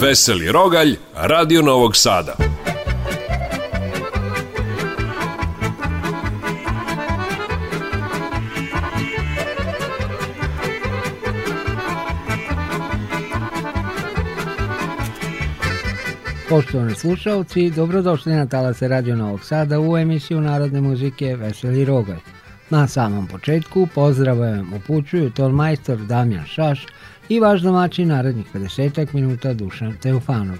Veseli Rogalj, Radio Novog Sada. Poštovani slušalci, dobrodošli na Talase Radio Novog Sada u emisiju Narodne muzike Veseli Rogalj. Na samom početku pozdravujem upućuju ton majstor Damjan Šaš, i vaš domaćin narednih 50 minuta Dušan Teofanov.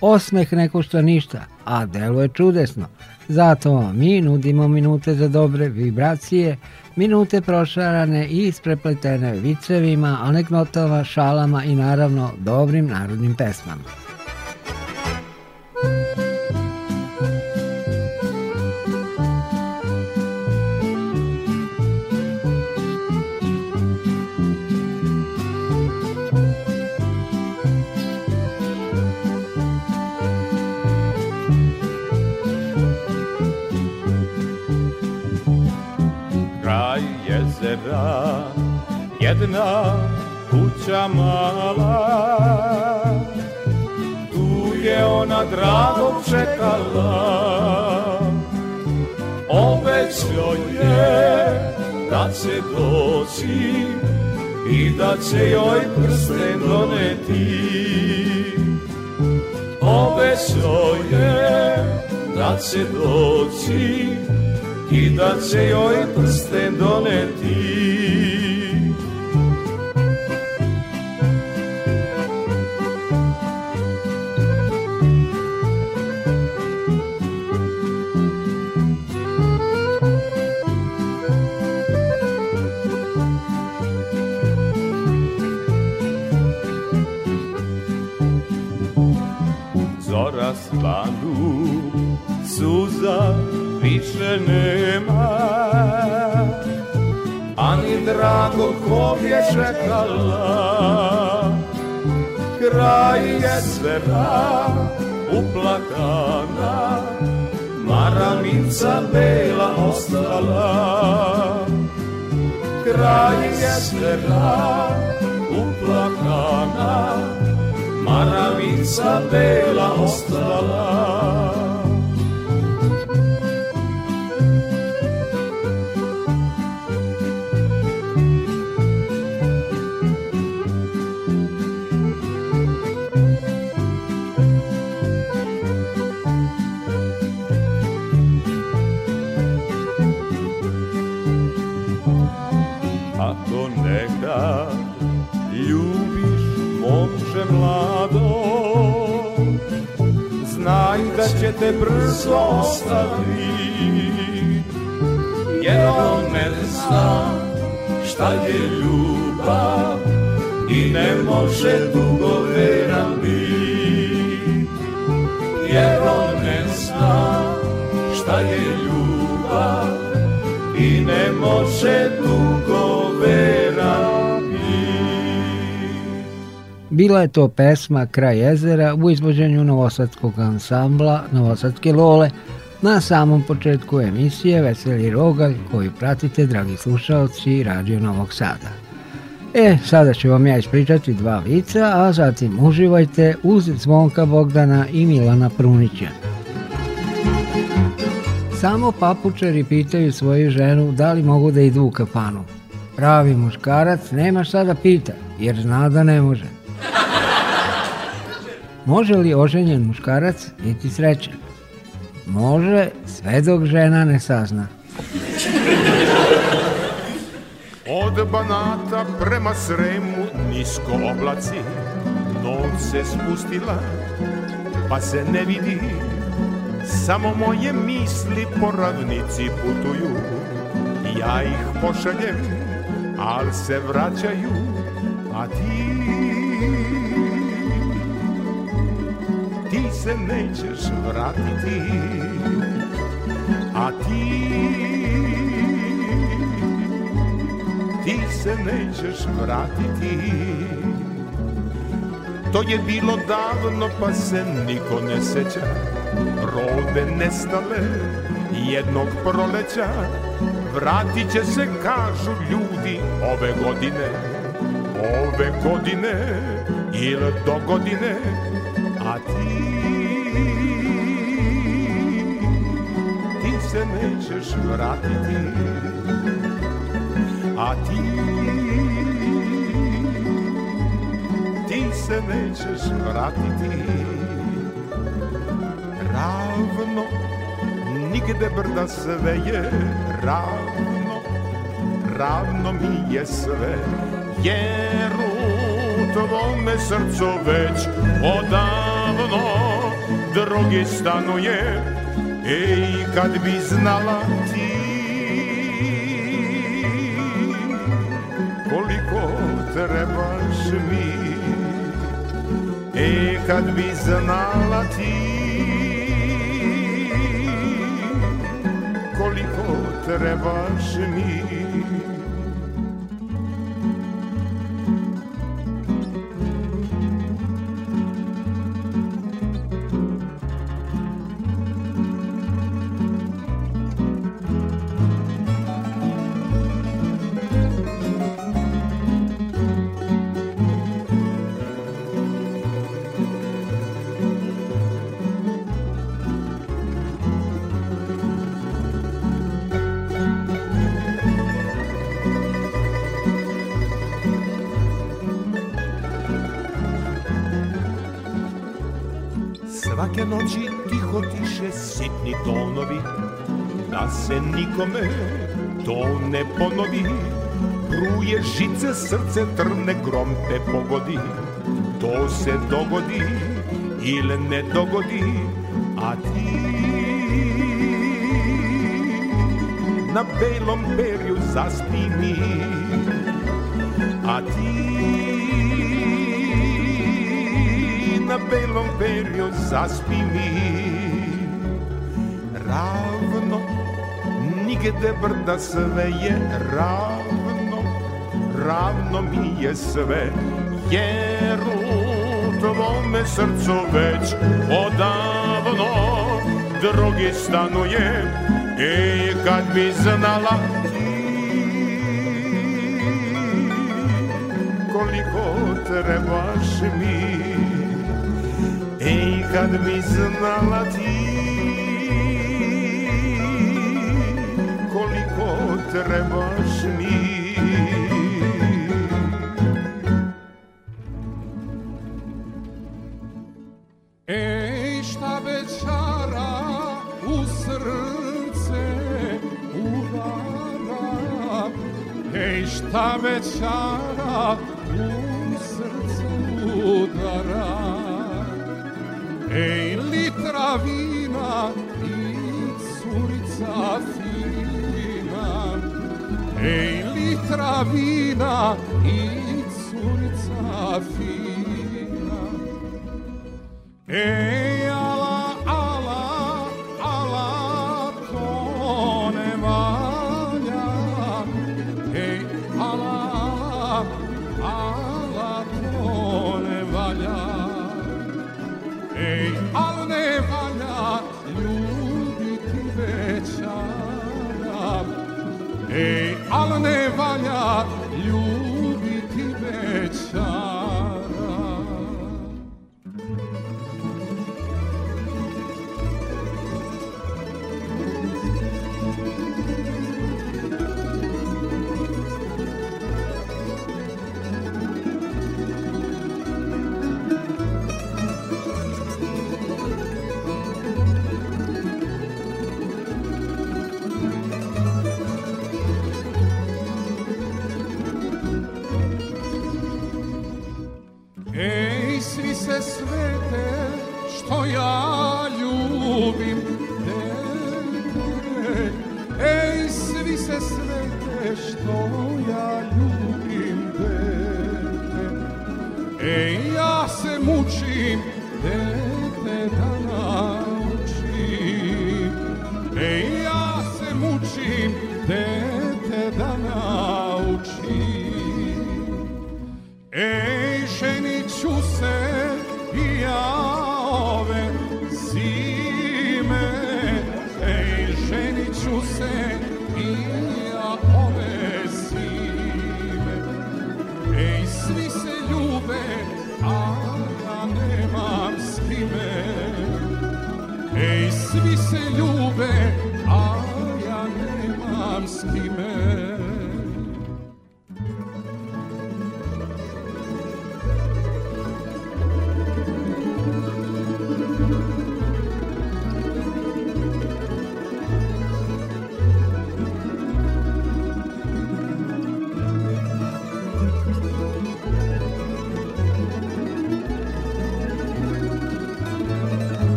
Osmeh ne košta ništa, a delo je čudesno. Zato mi nudimo minute za dobre vibracije, minute prošarane i isprepletene vicevima, anegdotama, šalama i naravno dobrim narodnim pesmama. jedna kuća mala Tu je ona drago čekala Obećao je da će doći I da će joj prsten doneti Obećao je da će doći i da će joj prsten doneti. suza više nema Ani drago ko je čekala Kraj je jesena uplakana Maramica bela ostala Kraj je jesena uplakana Maramica bela ostala ponekad ljubiš momče mlado Znaj da će te brzo ostaviti Jer on ne zna šta je ljubav I ne može dugo veran biti Jer on ne zna šta je ljubav i ne može dugo Bila je to pesma Kraj jezera u izvođenju novosadskog ansambla Novosadske Lole. Na samom početku emisije Veseli Rogalj koju pratite, dragi slušalci, Radio Novog Sada. E, sada ću vam ja ispričati dva lica, a zatim uživajte uz Zvonka Bogdana i Milana Prunića. Samo papučari pitaju svoju ženu da li mogu da idu u kafanu. Pravi muškarac nema šta da pita, jer zna da ne može. Može li oženjen muškarac biti srećan? Može, sve dok žena ne sazna. Od Banata prema Sremu nisko oblaci Noć se spustila pa se ne vidi Samo moje misli po ravnici putuju Ja ih pošaljem, al se vraćaju A ti se nećeš vratiti A ti Ti se nećeš vratiti To je bilo davno pa se niko ne seća Robe nestale jednog proleća Vratit će se kažu ljudi ove godine Ove godine ili do godine A ti nećeš vratiti A ti Ti se nećeš vratiti Ravno Nigde brda sve je ravno Ravno mi je sve Jer u tvome srcu već Odavno Drugi stanuje Ej, kad bi znala ti Koliko trebaš mi Ej, kad bi znala ti Koliko trebaš mi se nikome to ne ponovi Pruje žice, srce trne, grom te pogodi To se dogodi ili ne dogodi A ti na belom perju zaspini A ti na belom perju zaspini Ravno nigde brda sve je ravno, ravno mi je sve, jer u tvome srcu već odavno drugi stanuje i kad bi znala hmm, koliko trebaš mi i kad bi znala ti premoćni Ej, šta večara u srce udara Ej, šta večara u srce i curica fi so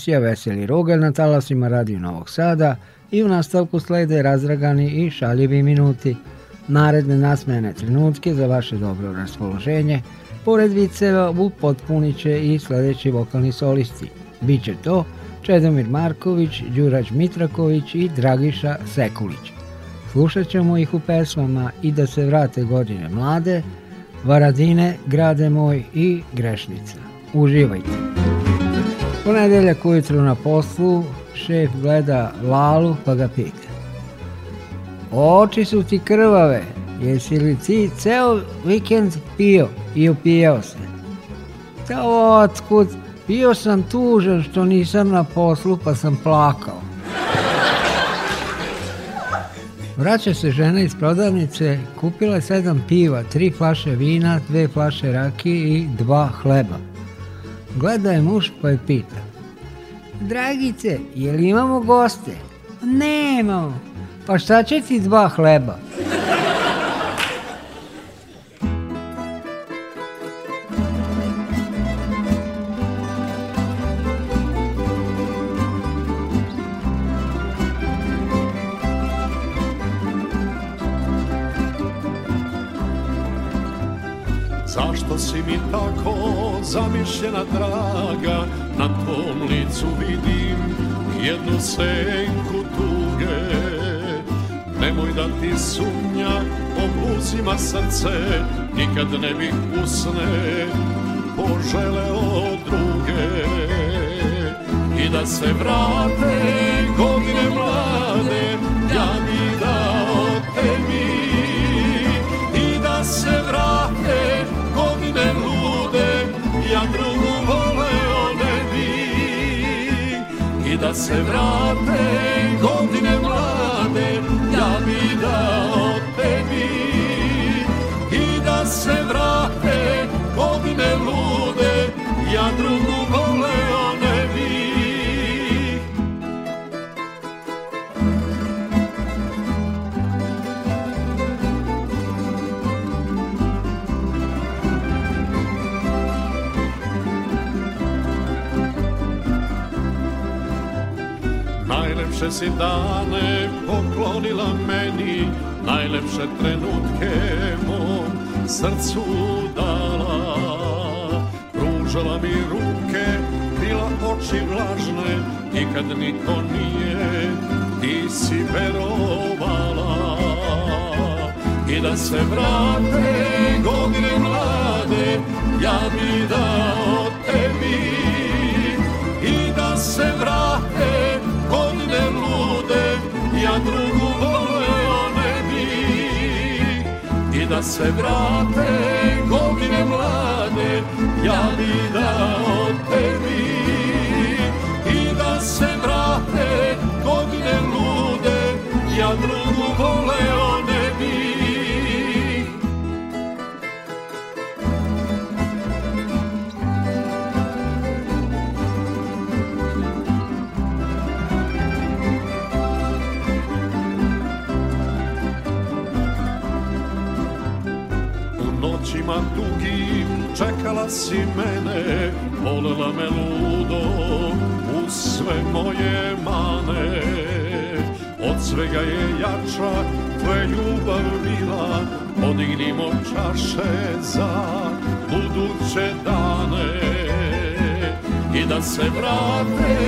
emisija Veseli Rogalj na talasima Radio Novog Sada i u nastavku slede razragani i šaljivi minuti. Naredne nasmene trenutke za vaše dobro raspoloženje, pored viceva upotpunit će i sledeći vokalni solisti. Biće to Čedomir Marković, Đurađ Mitraković i Dragiša Sekulić. Slušat ćemo ih u pesmama i da se vrate godine mlade, Varadine, Grade moj i Grešnica. Uživajte! Ponedeljak ujutru na poslu, šef gleda Lalu pa ga pita. Oči su ti krvave, jesi li ti ceo vikend pio i opijao se? Da otkud, bio sam tužan što nisam na poslu pa sam plakao. Vraća se žena iz prodavnice, kupila sedam piva, tri flaše vina, dve flaše rakije i dva hleba. Gleda je muž pa je pita. Dragice, je li imamo goste? Nemamo. Pa šta će ti dva hleba? Zašto si mi tako zamišljena draga Na tom licu vidim jednu senku tuge Nemoj da ti sumnja obuzima srce Nikad ne bih usne poželeo druge I da se vrate godine da se vrate godine mlade, ja bi dao tebi. I da se vrate godine lude, ja drugi Najlepše si dane poklonila meni, najlepše trenutke mom srcu dala. Pružala mi ruke, bila oči vlažne, nikad niko nije, ti si verovala. I da se vrate godine mlade, ja bi dao tebi ja drugu voleo ne bi I da se vrate godine mlade Ja bi dao tebi I da se vrate godine lude Ja drugu voleo Plakala si mene, volela me ludo Uz sve moje mane Od svega je jača tvoja ljubav bila Podignimo čaše za buduće dane I da se vrate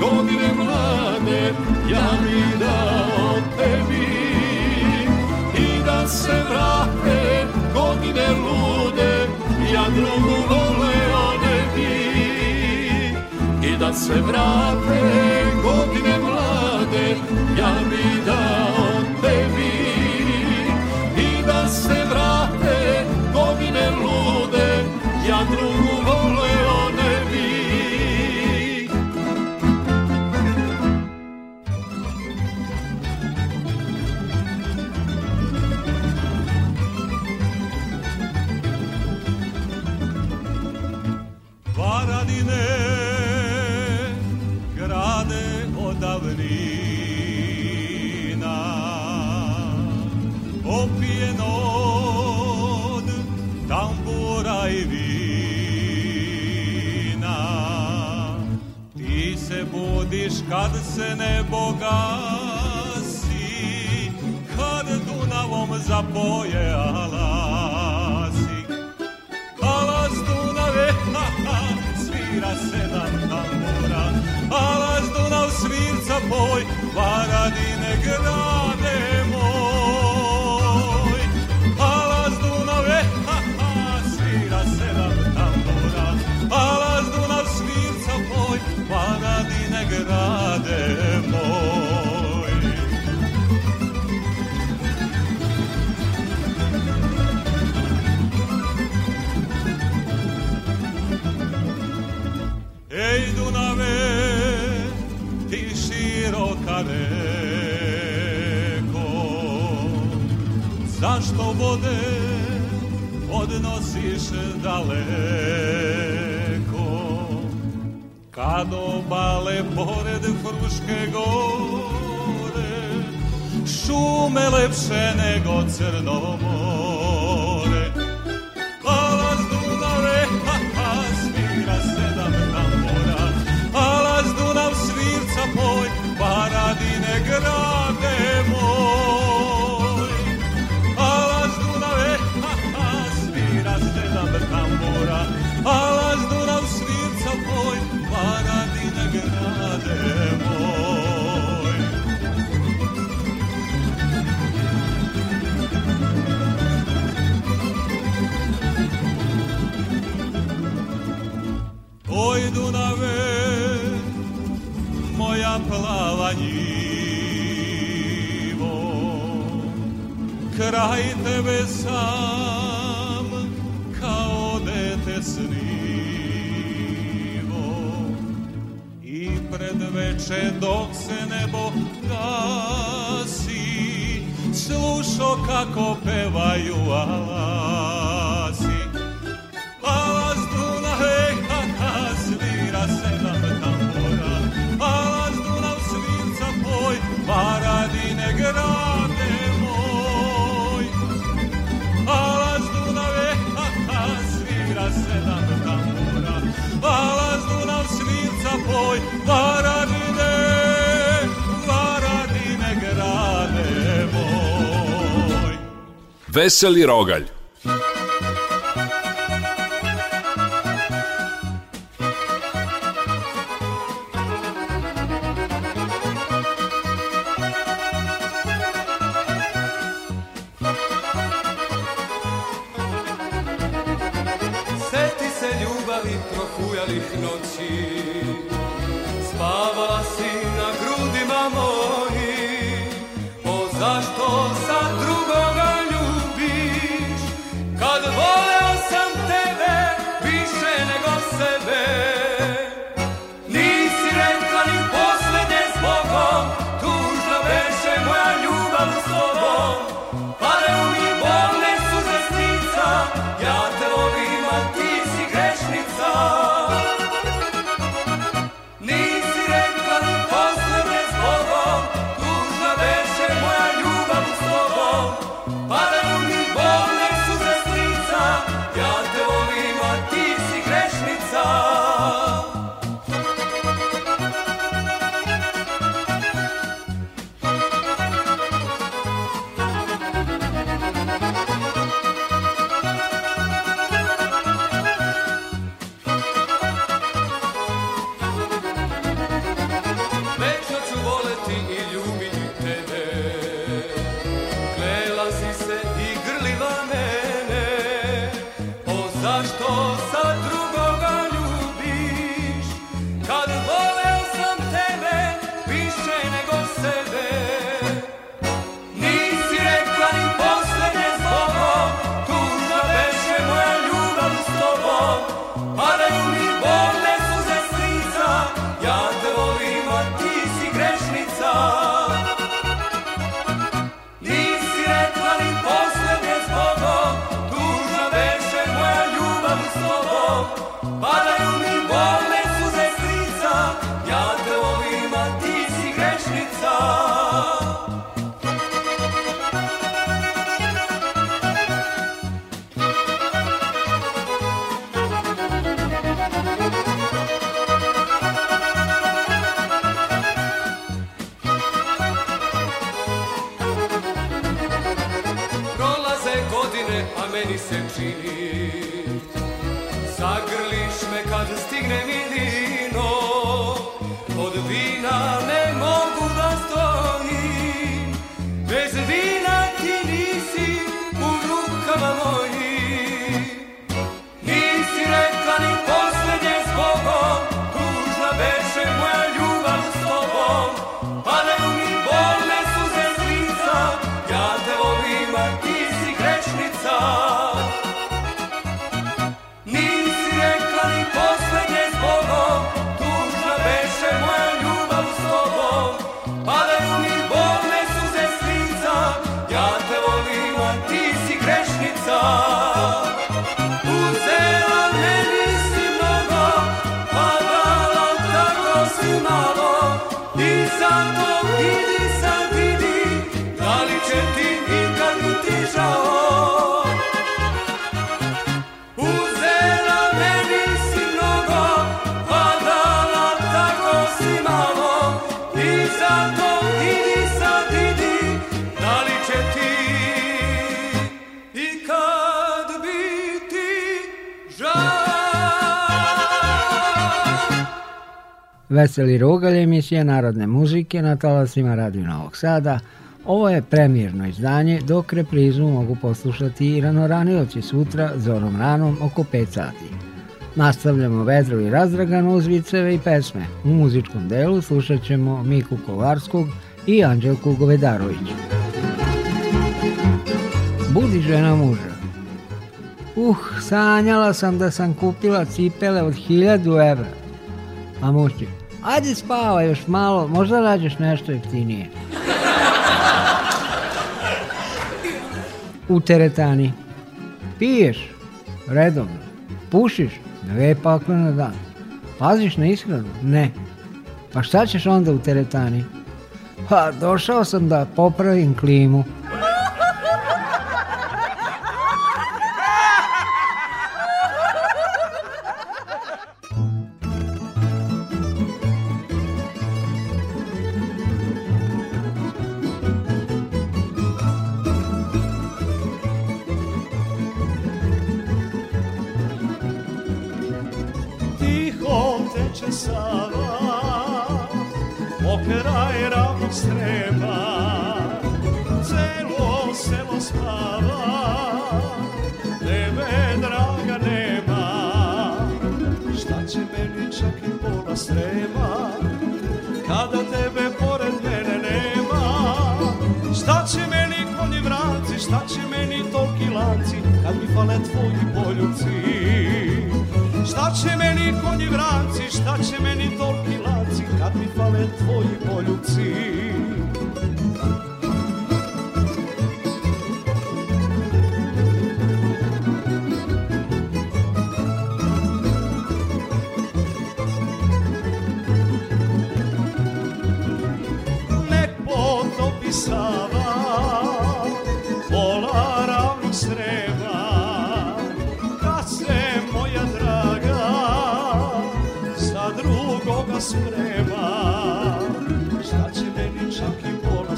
godine mlade Ja mi od tebi I da se vrate godine lude ja drugu voleo ne da bi i da se vrate godine mlade ja mi da плаваниво, край тебе сам, као дете сниво. I pred veče dok se nebo gasi, slušo kako pevaju ala. Veseli Rogalj seni sevdiğini Veseli Rugalj, emisija narodne muzike na talasima Radio Novog Sada. Ovo je premijerno izdanje, dok reprizu mogu poslušati i ranoranioci sutra, zorom ranom, oko 5 sati. Nastavljamo vedro i razdragano uz viceve i pesme. U muzičkom delu slušat ćemo Miku Kovarskog i Anđelku Govedarović. Budi žena muža. Uh, sanjala sam da sam kupila cipele od 1000 evra. A moći, Ajde spavaj još malo, možda rađeš nešto jeftinije. U teretani. Piješ, redovno. Pušiš, dve pakle na dan. Paziš na ishranu? Ne. Pa šta ćeš onda u teretani? Pa došao sam da popravim klimu.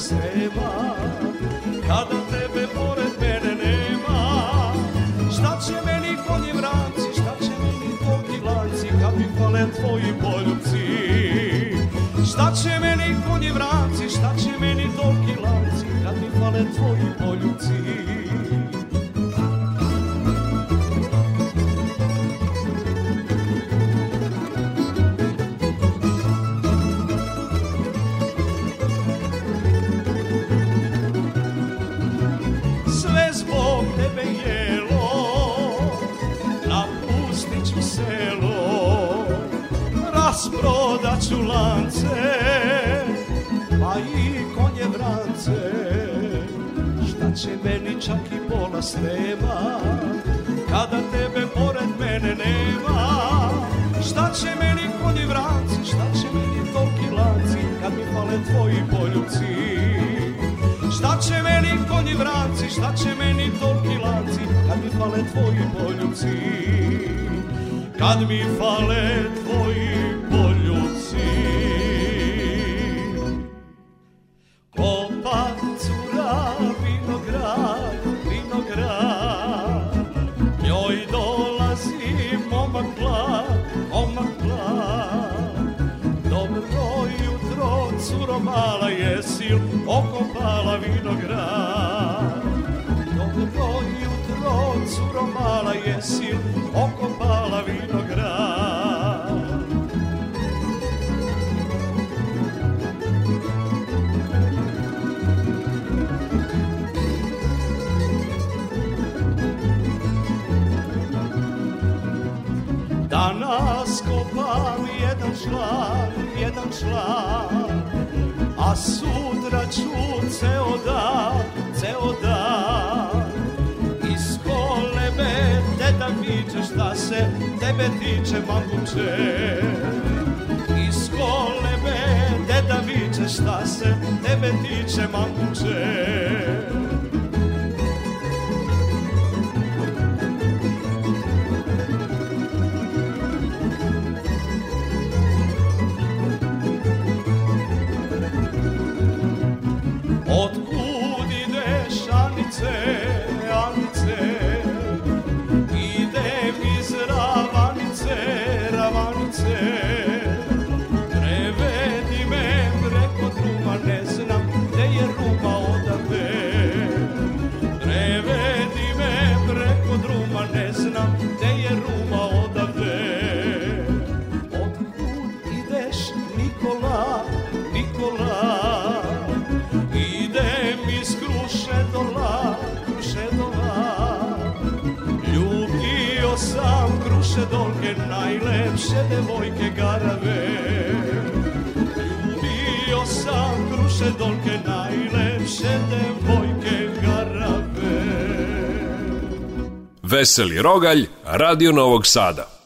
sreba Kada tebe pored mene nema Šta će meni konji vranci, šta će meni toki lanci Kad mi fale tvoji poljubci Šta će meni konji vranci, šta će meni toki lanci Kad mi fale tvoji Pas prodaću lance Pa i konje vrance Šta će meni čak i pola sreba, Kada tebe pored mene nema Šta će meni konji vranci Šta će meni tolki lanci Kad mi fale tvoji poljuci? Šta će meni konji vranci Šta će meni tolki lanci Kad mi fale tvoji poljuci? Kad mi fale tvoji Danas kopam jedan član, jedan član A sutra ću ceo dan, ceo dan Iz kolebe deda viče šta se tebe tiče mamuče Iz kolebe deda viče šta se tebe tiče mamuče naše devojke garave Ljubio sam kruše dolke najlepše devojke garave Veseli Rogalj, Radio Novog Sada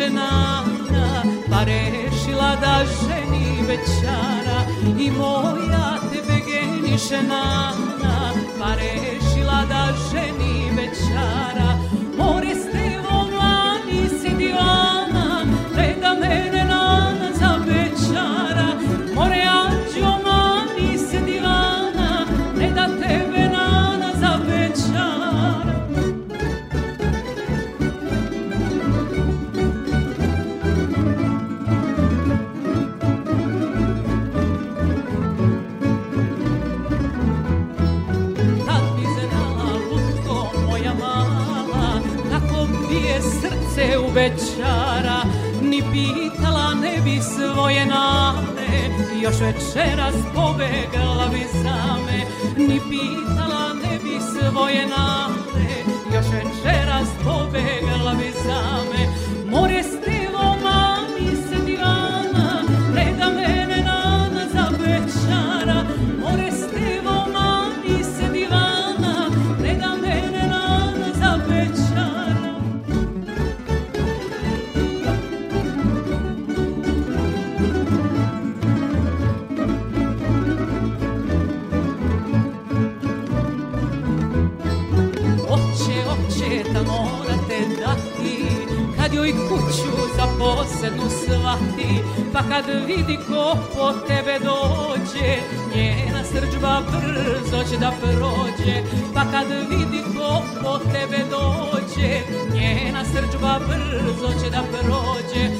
će nana, pa rešila da ženi većara. I moja tebe geniše nana, pa rešila da ženi većara. More stevo mlani si divana, gleda mene se uvečara Ni pitala ne bi svoje nade Još večeras pobegla bi za me Ni pitala ne bi svoje nade Još večeras pobegla bi za me i kuću za posebnu slati Pa kad vidi ko po tebe dođe Njena srđba brzo će da prođe Pa kad vidi ko po tebe dođe Njena srđba brzo će da prođe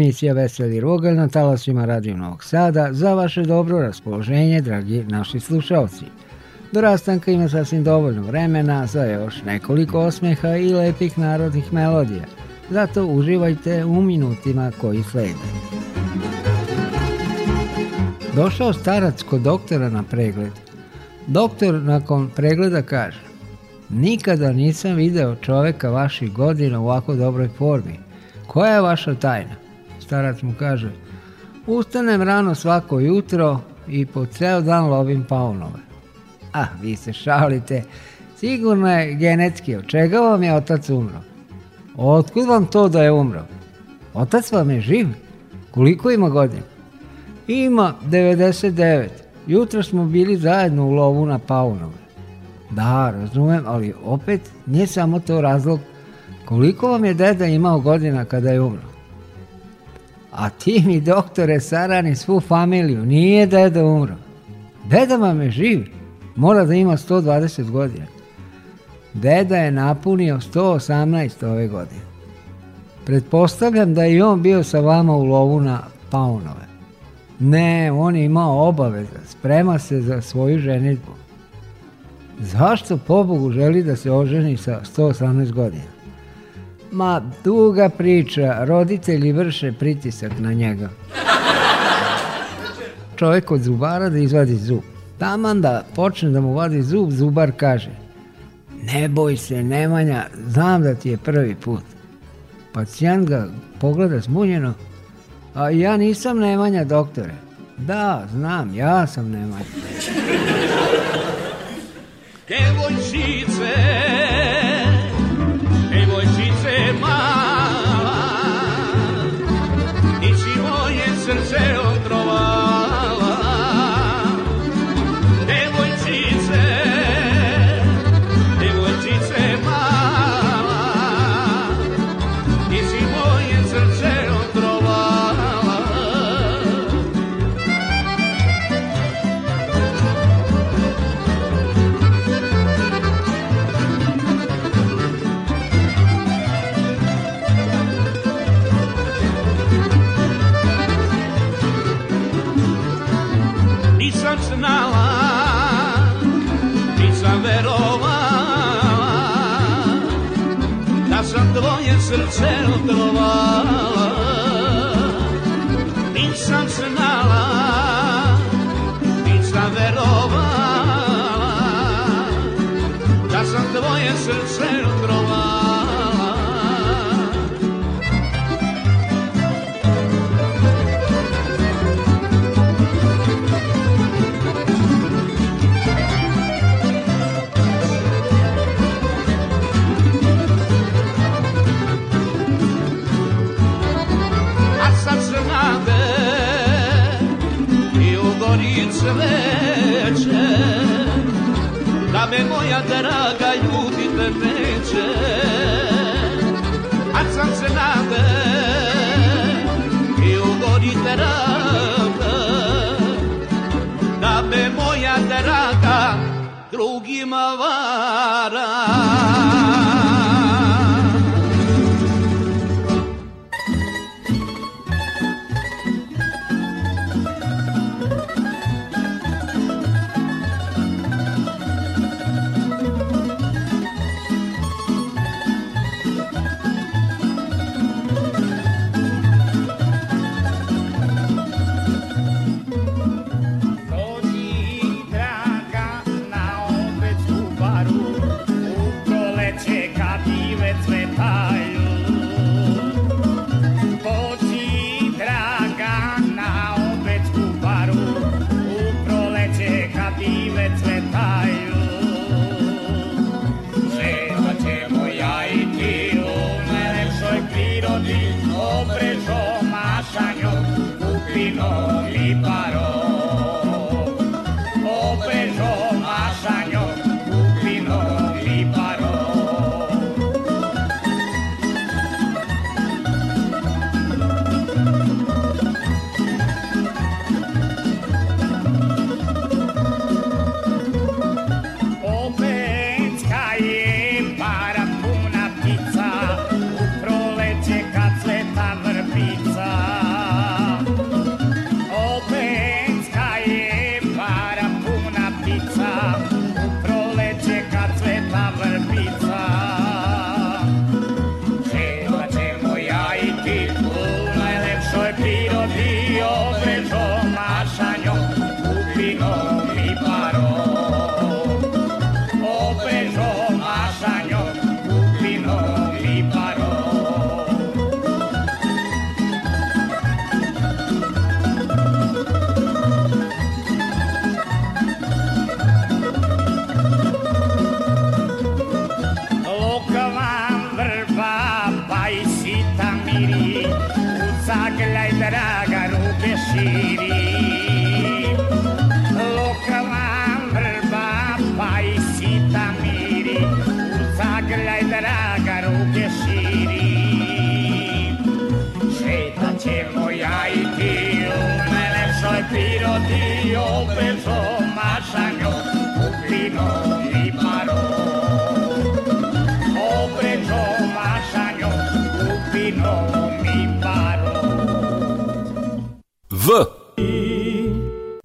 emisija Veseli Rogalj na talasima Radio Novog Sada za vaše dobro raspoloženje, dragi naši slušalci. Do rastanka ima sasvim dovoljno vremena za još nekoliko osmeha i lepih narodnih melodija. Zato uživajte u minutima koji slede. Došao starac kod doktora na pregled. Doktor nakon pregleda kaže Nikada nisam video čoveka vaših godina u ovako dobroj formi. Koja je vaša tajna? starac mu kaže Ustanem rano svako jutro i po ceo dan lovim paunove. Ah, vi se šalite, sigurno je genetski, od čega vam je otac umro? Otkud vam to da je umro? Otac vam je živ? Koliko ima godina? Ima 99. Jutro smo bili zajedno u lovu na paunove. Da, razumem, ali opet nije samo to razlog koliko vam je deda imao godina kada je umro? A ti mi doktore sarani svu familiju, nije deda umro. Deda vam je živ, mora da ima 120 godina. Deda je napunio 118 ove godine. Pretpostavljam da je on bio sa vama u lovu na paunove. Ne, on je imao obaveza, sprema se za svoju ženitbu. Zašto pobogu želi da se oženi sa 118 godina? Ma, duga priča, roditelji vrše pritisak na njega. Čovek od zubara da izvadi zub. Taman da počne da mu vadi zub, zubar kaže Ne boj se, Nemanja, znam da ti je prvi put. Pacijent ga pogleda smunjeno A ja nisam Nemanja, doktore. Da, znam, ja sam Nemanja. Devojčice, cveće Da me moja draga ljubite neće A sam se nade I ugodite rada Da me moja draga drugima vara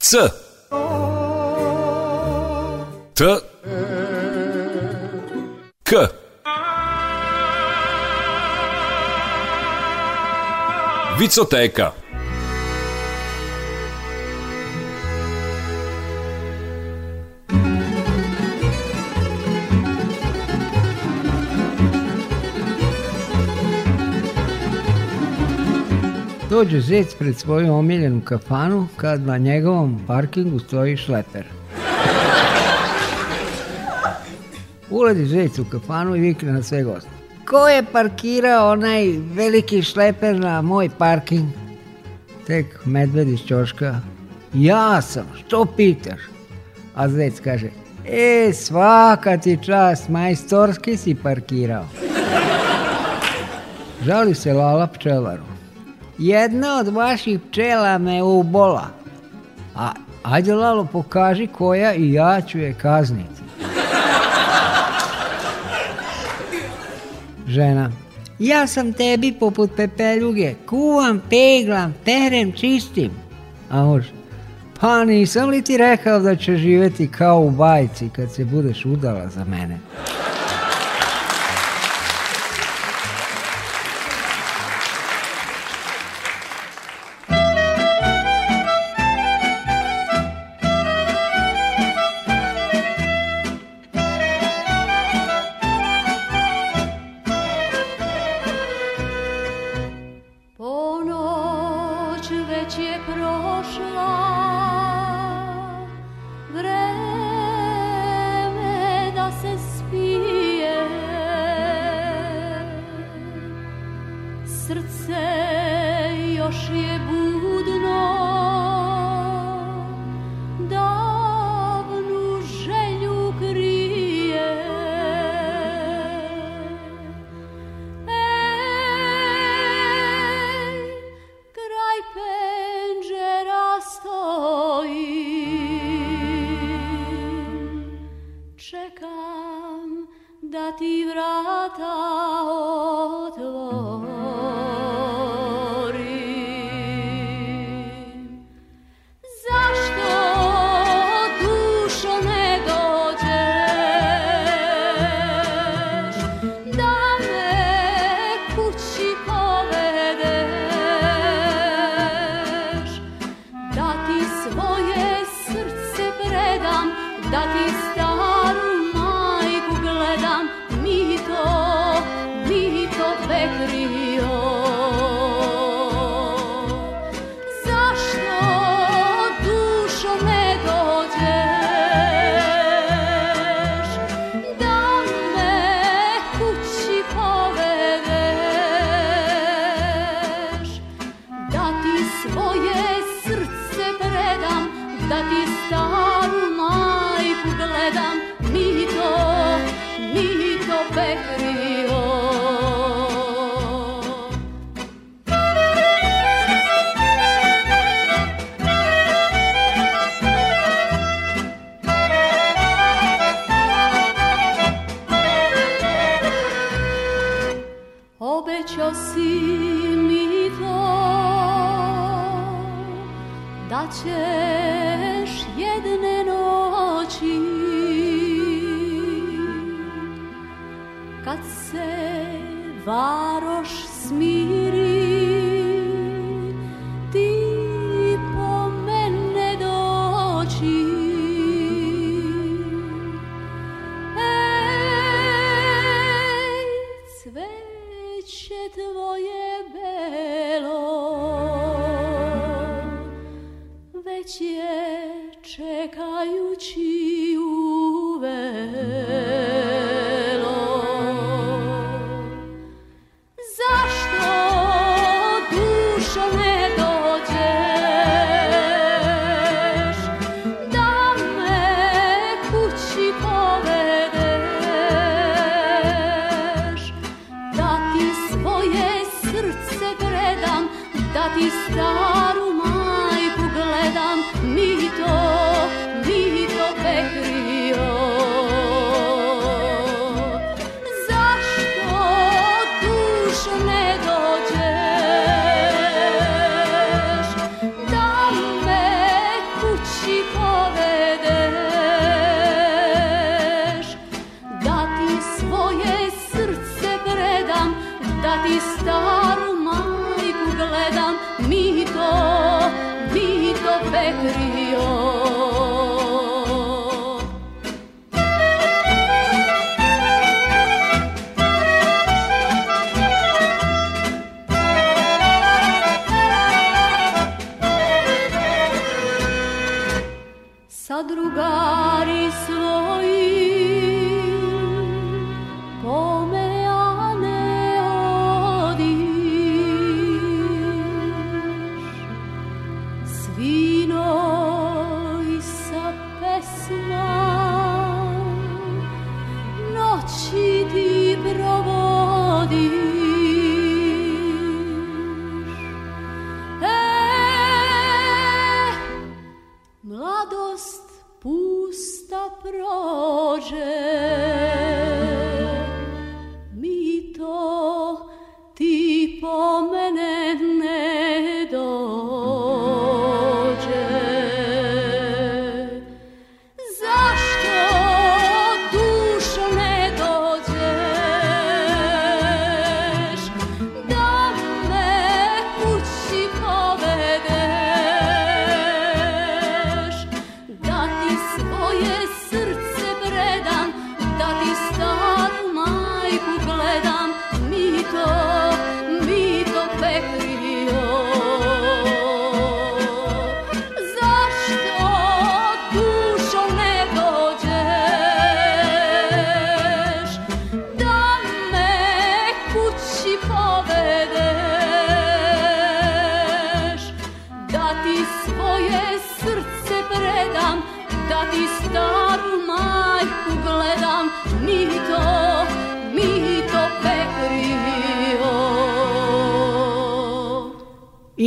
C T K Vicoteca dođe zec pred svoju omiljenu kafanu kad na njegovom parkingu stoji šleper. Uledi zec u kafanu i vikne na sve goste. Ko je parkirao onaj veliki šleper na moj parking? Tek medved iz čoška. Ja sam, što pitaš? A zec kaže, e, svaka ti čast, majstorski si parkirao. Žali se Lala pčelaru. Jedna od vaših pčela me ubola. A, ajde Lalo, pokaži koja i ja ću je kazniti. Žena. Ja sam tebi poput pepeljuge, kuvam, peglam, perem, čistim. A muž, pa nisam li ti rekao da će živeti kao u bajci kad se budeš udala za mene? He's gone.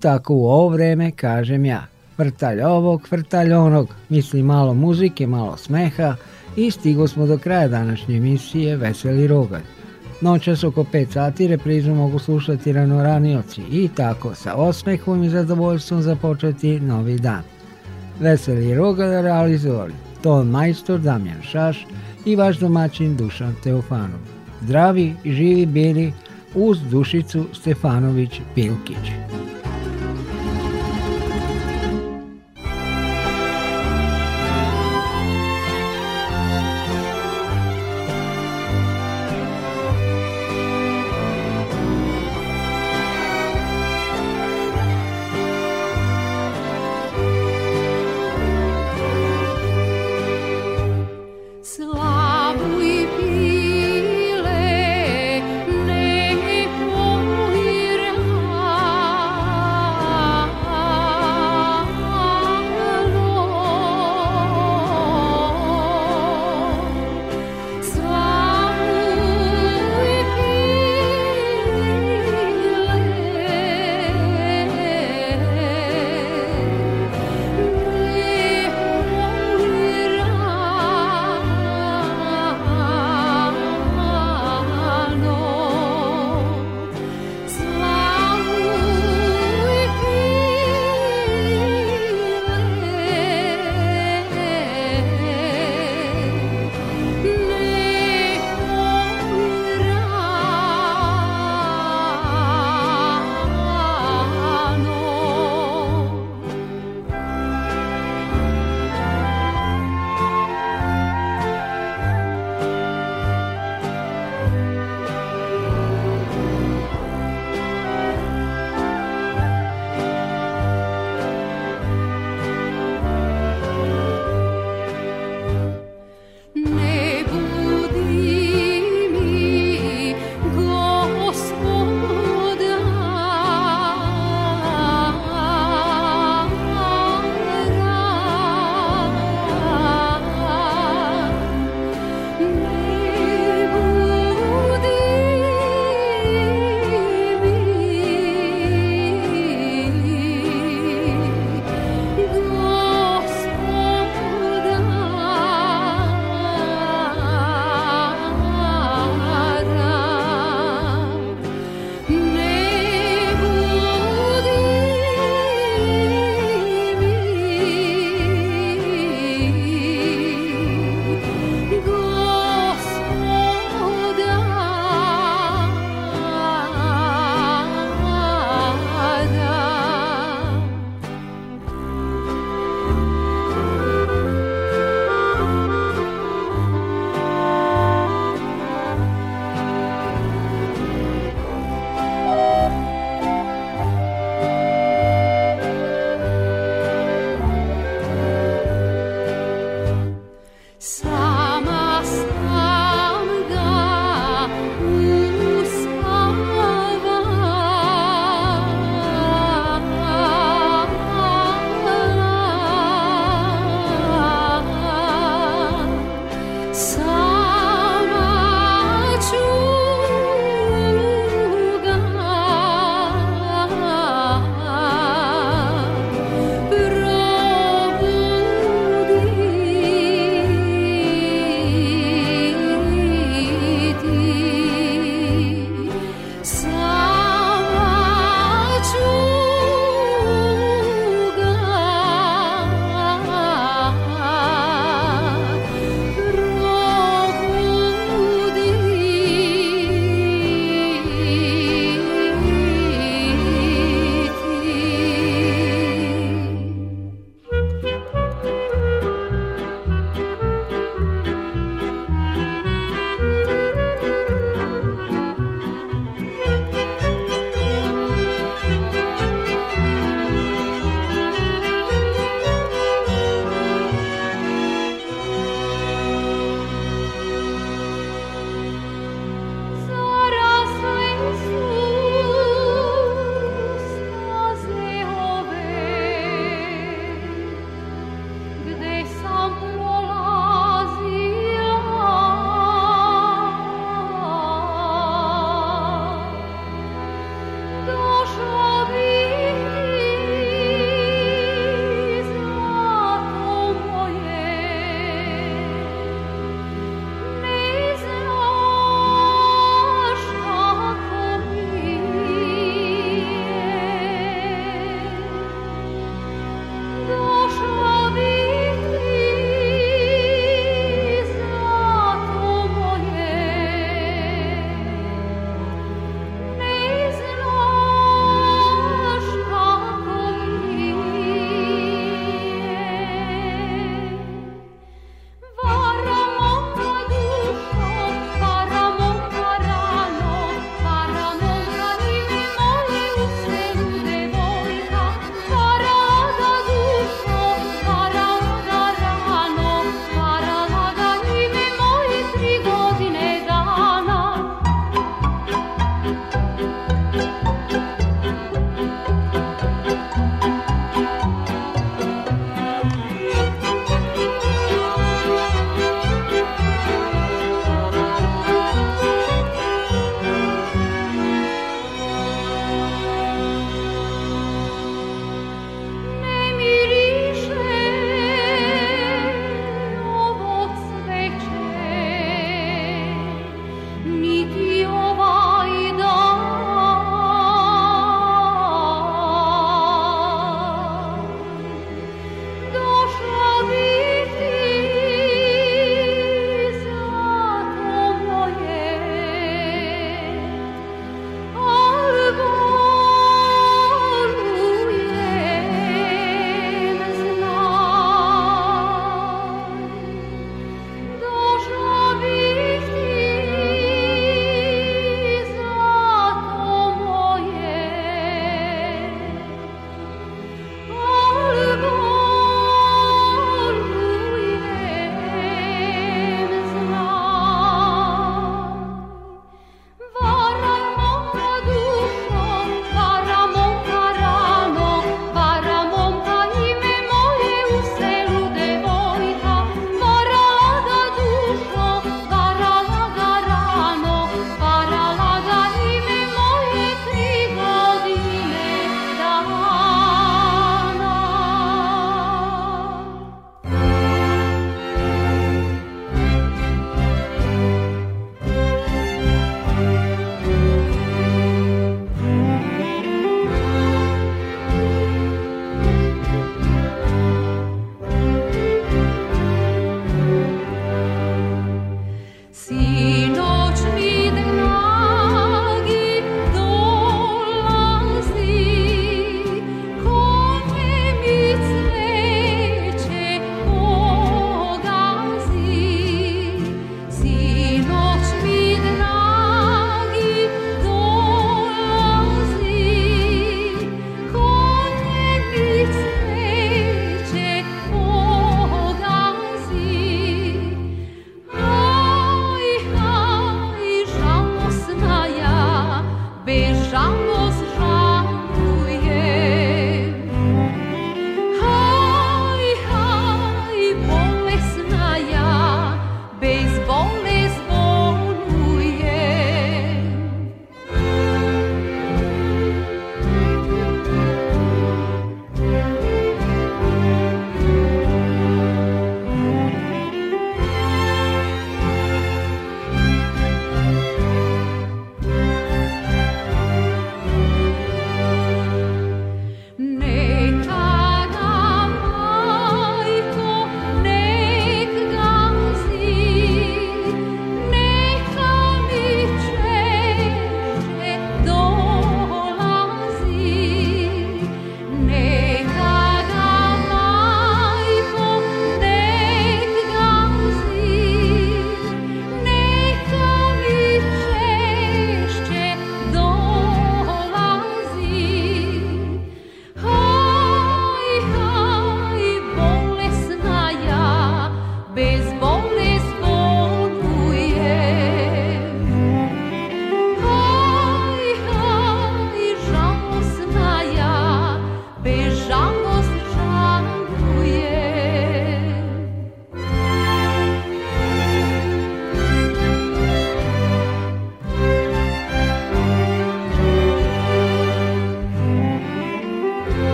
tako u ovo vreme kažem ja. Vrtalj ovog, vrtalj onog, misli malo muzike, malo smeha i stigo smo do kraja današnje emisije Veseli rogalj. Noćas oko 5 sati reprizu mogu slušati ranoranioci i tako sa osmehom i zadovoljstvom započeti novi dan. Veseli rogalj realizovali ton majstor Damjan Šaš i vaš domaćin Dušan Teofanov. Zdravi i živi bili uz Dušicu Stefanović Pilkić.